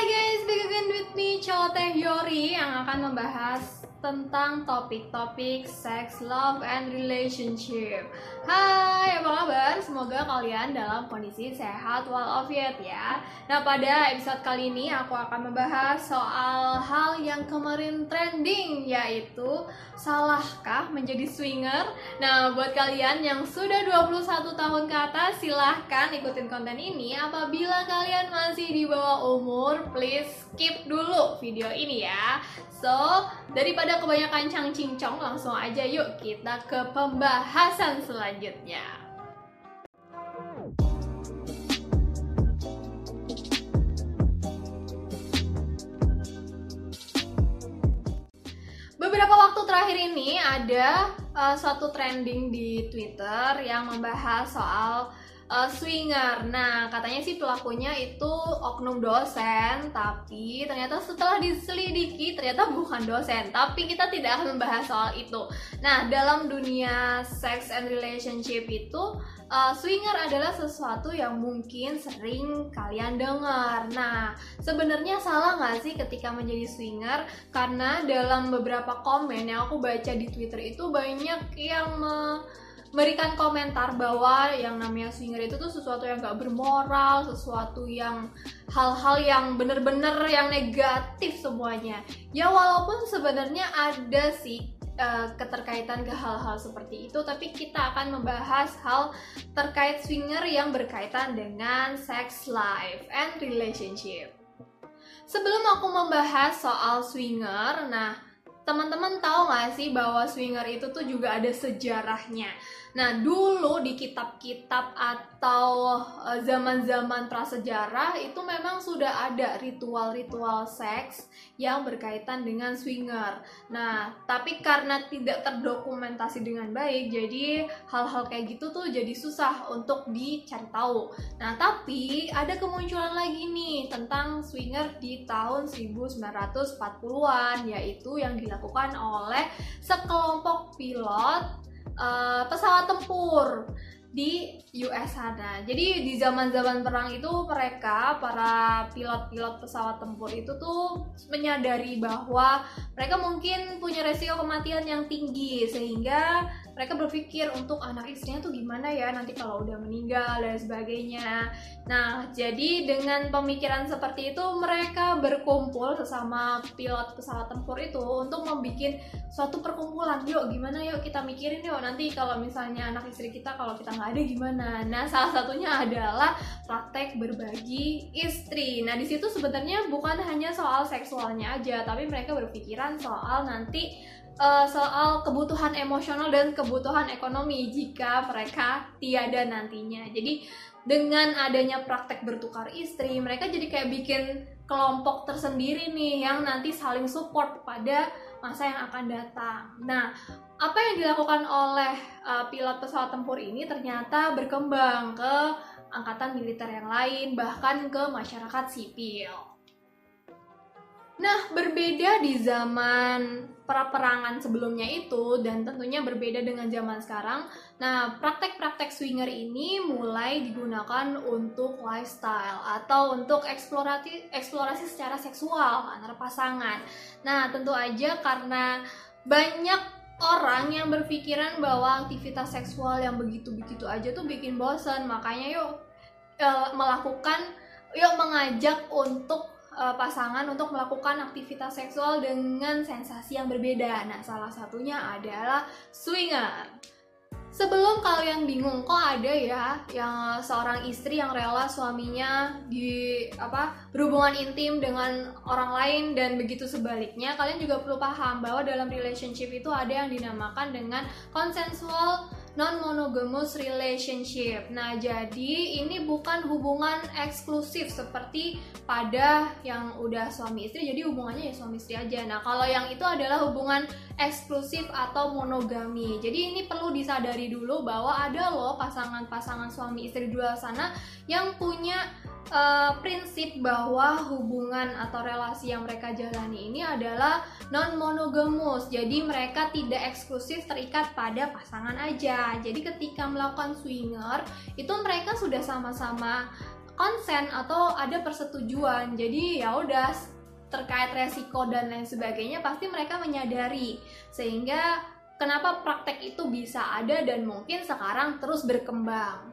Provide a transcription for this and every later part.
Hai guys, back again with me, Teh Yori yang akan membahas tentang topik-topik sex, love, and relationship. Hai, apa kabar? Semoga kalian dalam kondisi sehat walafiat ya. Nah, pada episode kali ini aku akan membahas soal hal yang kemarin trending yaitu salahkah menjadi swinger? Nah, buat kalian yang sudah 21 tahun ke atas silahkan ikutin konten ini. Apabila kalian masih di bawah umur, please skip dulu video ini ya. So, daripada kebanyakan cang cincong, langsung aja yuk kita ke pembahasan selanjutnya. Beberapa waktu terakhir ini ada uh, suatu trending di Twitter yang membahas soal uh, swinger. Nah, katanya sih pelakunya itu oknum dosen, tapi ternyata setelah diselidiki ternyata bukan dosen. Tapi kita tidak akan membahas soal itu. Nah, dalam dunia sex and relationship itu uh, swinger adalah sesuatu yang mungkin sering kalian dengar. Nah, sebenarnya salah nggak sih ketika menjadi swinger? Karena dalam beberapa komen yang aku baca di Twitter itu banyak yang memberikan komentar bahwa yang namanya swinger itu tuh sesuatu yang gak bermoral, sesuatu yang hal-hal yang bener-bener yang negatif semuanya. Ya walaupun sebenarnya ada sih uh, keterkaitan ke hal-hal seperti itu, tapi kita akan membahas hal terkait swinger yang berkaitan dengan sex life and relationship. Sebelum aku membahas soal swinger, nah teman-teman tahu gak sih bahwa swinger itu tuh juga ada sejarahnya. Nah, dulu di kitab-kitab atau eh, zaman-zaman prasejarah itu memang sudah ada ritual-ritual seks yang berkaitan dengan swinger. Nah, tapi karena tidak terdokumentasi dengan baik, jadi hal-hal kayak gitu tuh jadi susah untuk dicari tahu. Nah, tapi ada kemunculan lagi nih tentang swinger di tahun 1940-an yaitu yang dilakukan oleh sekelompok pilot uh, pesawat tempur di US sana. Jadi di zaman-zaman perang itu mereka para pilot-pilot pesawat tempur itu tuh menyadari bahwa mereka mungkin punya resiko kematian yang tinggi sehingga mereka berpikir untuk anak istrinya tuh gimana ya nanti kalau udah meninggal dan sebagainya. Nah, jadi dengan pemikiran seperti itu mereka berkumpul sesama pilot pesawat tempur itu untuk membuat suatu perkumpulan. Yuk, gimana yuk kita mikirin yuk nanti kalau misalnya anak istri kita kalau kita nggak ada gimana. Nah, salah satunya adalah praktek berbagi istri. Nah, di situ sebenarnya bukan hanya soal seksualnya aja, tapi mereka berpikiran soal nanti uh, soal kebutuhan emosional dan kebutuhan ekonomi jika mereka tiada nantinya. Jadi dengan adanya praktek bertukar istri, mereka jadi kayak bikin kelompok tersendiri nih yang nanti saling support pada masa yang akan datang. Nah, apa yang dilakukan oleh uh, pilot pesawat tempur ini ternyata berkembang ke angkatan militer yang lain, bahkan ke masyarakat sipil. Nah, berbeda di zaman perangan sebelumnya itu dan tentunya berbeda dengan zaman sekarang. Nah, praktek-praktek swinger ini mulai digunakan untuk lifestyle atau untuk eksplorasi eksplorasi secara seksual antar pasangan. Nah, tentu aja karena banyak orang yang berpikiran bahwa aktivitas seksual yang begitu-begitu aja tuh bikin bosan, makanya yuk e, melakukan yuk mengajak untuk uh, pasangan untuk melakukan aktivitas seksual dengan sensasi yang berbeda. Nah, salah satunya adalah swinger. Sebelum kalian bingung kok ada ya yang seorang istri yang rela suaminya di apa berhubungan intim dengan orang lain dan begitu sebaliknya, kalian juga perlu paham bahwa dalam relationship itu ada yang dinamakan dengan consensual non monogamous relationship. Nah, jadi ini bukan hubungan eksklusif seperti pada yang udah suami istri, jadi hubungannya ya suami istri aja. Nah, kalau yang itu adalah hubungan eksklusif atau monogami. Jadi ini perlu disadari dulu bahwa ada loh pasangan-pasangan suami istri di luar sana yang punya uh, prinsip bahwa hubungan atau relasi yang mereka jalani ini adalah non monogamus. Jadi mereka tidak eksklusif terikat pada pasangan aja. Jadi ketika melakukan swinger itu mereka sudah sama-sama konsen atau ada persetujuan jadi ya udah terkait resiko dan lain sebagainya pasti mereka menyadari sehingga kenapa praktek itu bisa ada dan mungkin sekarang terus berkembang.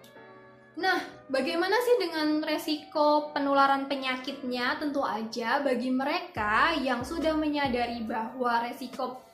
Nah, bagaimana sih dengan resiko penularan penyakitnya? Tentu aja bagi mereka yang sudah menyadari bahwa resiko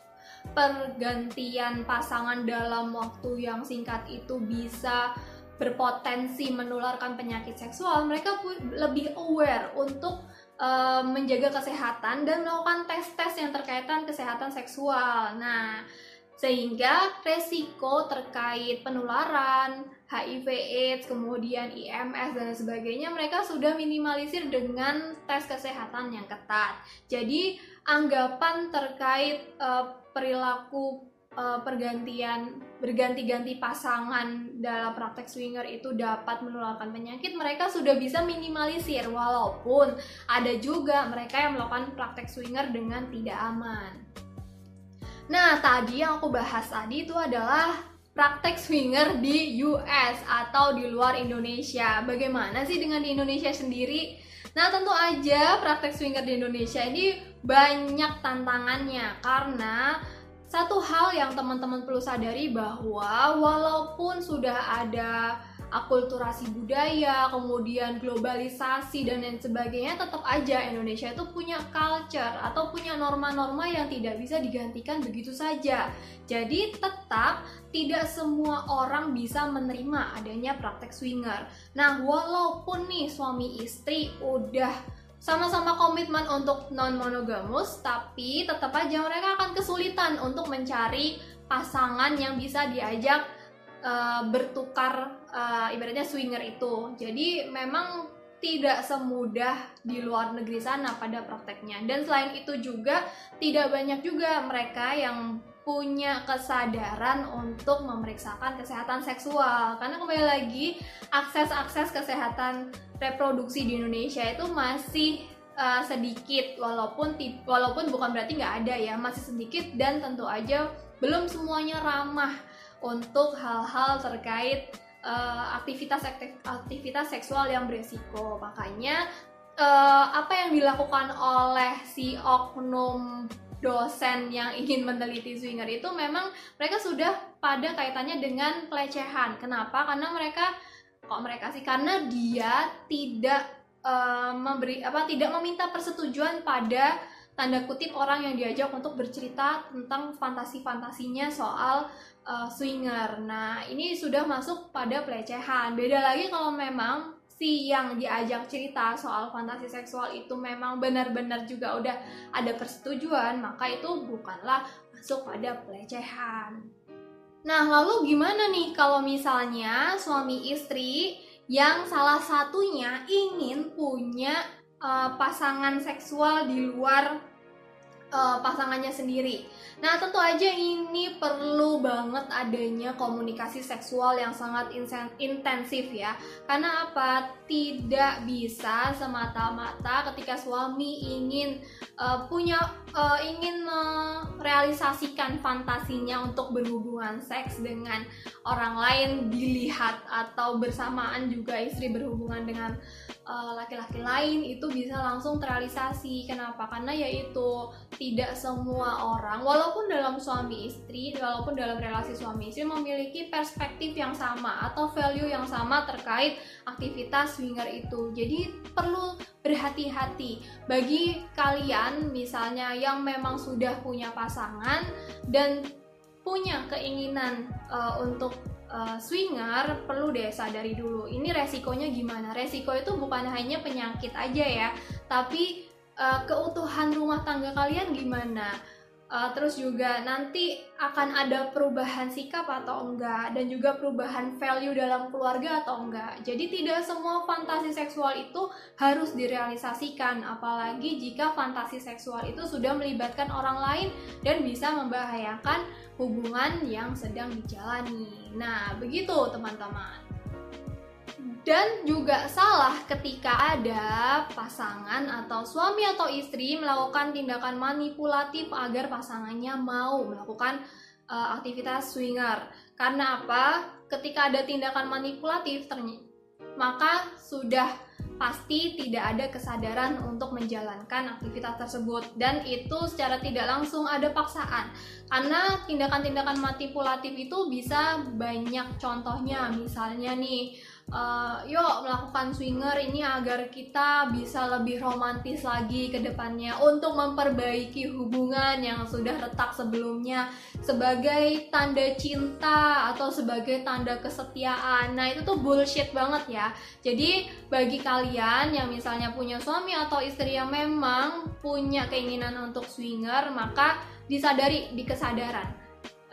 pergantian pasangan dalam waktu yang singkat itu bisa berpotensi menularkan penyakit seksual, mereka lebih aware untuk uh, menjaga kesehatan dan melakukan tes-tes yang terkaitan kesehatan seksual. Nah, sehingga resiko terkait penularan HIV AIDS, kemudian IMS dan sebagainya mereka sudah minimalisir dengan tes kesehatan yang ketat. Jadi anggapan terkait uh, perilaku uh, pergantian berganti-ganti pasangan dalam praktek swinger itu dapat menularkan penyakit, mereka sudah bisa minimalisir walaupun ada juga mereka yang melakukan praktek swinger dengan tidak aman. Nah, tadi yang aku bahas tadi itu adalah praktek swinger di US atau di luar Indonesia. Bagaimana sih dengan di Indonesia sendiri? Nah, tentu aja praktek swinger di Indonesia ini banyak tantangannya karena satu hal yang teman-teman perlu sadari bahwa walaupun sudah ada akulturasi budaya, kemudian globalisasi dan lain sebagainya, tetap aja Indonesia itu punya culture atau punya norma-norma yang tidak bisa digantikan begitu saja. Jadi tetap tidak semua orang bisa menerima adanya praktek swinger. Nah, walaupun nih suami istri udah sama-sama komitmen untuk non monogamus, tapi tetap aja mereka akan kesulitan untuk mencari pasangan yang bisa diajak uh, bertukar uh, ibaratnya swinger itu. Jadi memang tidak semudah di luar negeri sana pada prakteknya. Dan selain itu juga tidak banyak juga mereka yang punya kesadaran untuk memeriksakan kesehatan seksual karena kembali lagi akses-akses kesehatan reproduksi di Indonesia itu masih uh, sedikit walaupun walaupun bukan berarti nggak ada ya masih sedikit dan tentu aja belum semuanya ramah untuk hal-hal terkait uh, aktivitas aktivitas seksual yang beresiko. Makanya uh, apa yang dilakukan oleh si oknum dosen yang ingin meneliti swinger itu memang mereka sudah pada kaitannya dengan pelecehan. Kenapa? Karena mereka kok mereka sih karena dia tidak uh, memberi apa tidak meminta persetujuan pada tanda kutip orang yang diajak untuk bercerita tentang fantasi-fantasinya soal uh, swinger. Nah, ini sudah masuk pada pelecehan. Beda lagi kalau memang si yang diajak cerita soal fantasi seksual itu memang benar-benar juga udah ada persetujuan, maka itu bukanlah masuk pada pelecehan. Nah, lalu gimana nih kalau misalnya suami istri yang salah satunya ingin punya uh, pasangan seksual di luar uh, pasangannya sendiri. Nah, tentu aja ini perlu banget adanya komunikasi seksual yang sangat intensif ya. Karena apa? Tidak bisa semata-mata ketika suami ingin uh, punya uh, ingin merealisasikan fantasinya untuk berhubungan seks dengan orang lain dilihat atau bersamaan juga istri berhubungan dengan laki-laki uh, lain itu bisa langsung terrealisasi. Kenapa? Karena yaitu tidak semua orang walaupun dalam suami istri, walaupun dalam relasi suami istri memiliki perspektif yang sama atau value yang sama terkait aktivitas swinger itu. Jadi perlu berhati-hati bagi kalian misalnya yang memang sudah punya pasangan dan punya keinginan uh, untuk uh, swinger perlu deh sadari dulu ini resikonya gimana. Resiko itu bukan hanya penyakit aja ya tapi uh, keutuhan rumah tangga kalian gimana uh, terus juga nanti akan ada perubahan sikap atau enggak dan juga perubahan value dalam keluarga atau enggak. Jadi tidak semua fantasi seksual itu harus direalisasikan apalagi jika fantasi seksual itu sudah melibatkan orang lain dan bisa membahayakan hubungan yang sedang dijalani. Nah begitu teman-teman dan juga salah ketika ada pasangan atau suami atau istri melakukan tindakan manipulatif agar pasangannya mau melakukan uh, aktivitas swinger. Karena apa? Ketika ada tindakan manipulatif, maka sudah pasti tidak ada kesadaran untuk menjalankan aktivitas tersebut dan itu secara tidak langsung ada paksaan karena tindakan-tindakan manipulatif itu bisa banyak contohnya misalnya nih uh, yuk melakukan swinger ini agar kita bisa lebih romantis lagi ke depannya untuk memperbaiki hubungan yang sudah retak sebelumnya sebagai tanda cinta atau sebagai tanda kesetiaan. Nah, itu tuh bullshit banget ya. Jadi, bagi kalian yang misalnya punya suami atau istri yang memang punya keinginan untuk swinger, maka disadari di kesadaran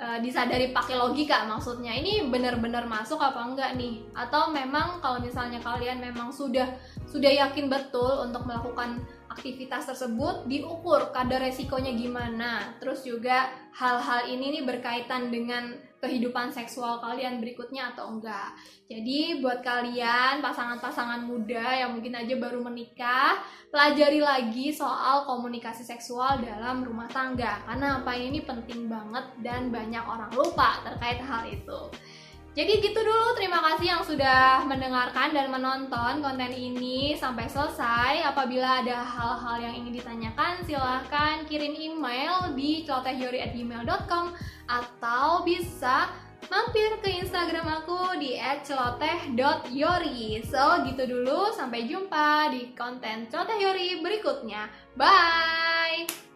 uh, disadari pakai logika maksudnya. Ini benar-benar masuk apa enggak nih? Atau memang kalau misalnya kalian memang sudah sudah yakin betul untuk melakukan aktivitas tersebut diukur kadar resikonya gimana. Terus juga hal-hal ini nih berkaitan dengan kehidupan seksual kalian berikutnya atau enggak. Jadi buat kalian pasangan-pasangan muda yang mungkin aja baru menikah, pelajari lagi soal komunikasi seksual dalam rumah tangga karena apa ini penting banget dan banyak orang lupa terkait hal itu. Jadi gitu dulu, terima kasih yang sudah mendengarkan dan menonton konten ini sampai selesai. Apabila ada hal-hal yang ingin ditanyakan, silahkan kirim email di celotehyori@gmail.com atau bisa mampir ke Instagram aku di @celoteh.yori. So, gitu dulu, sampai jumpa di konten Celoteh Yori berikutnya. Bye!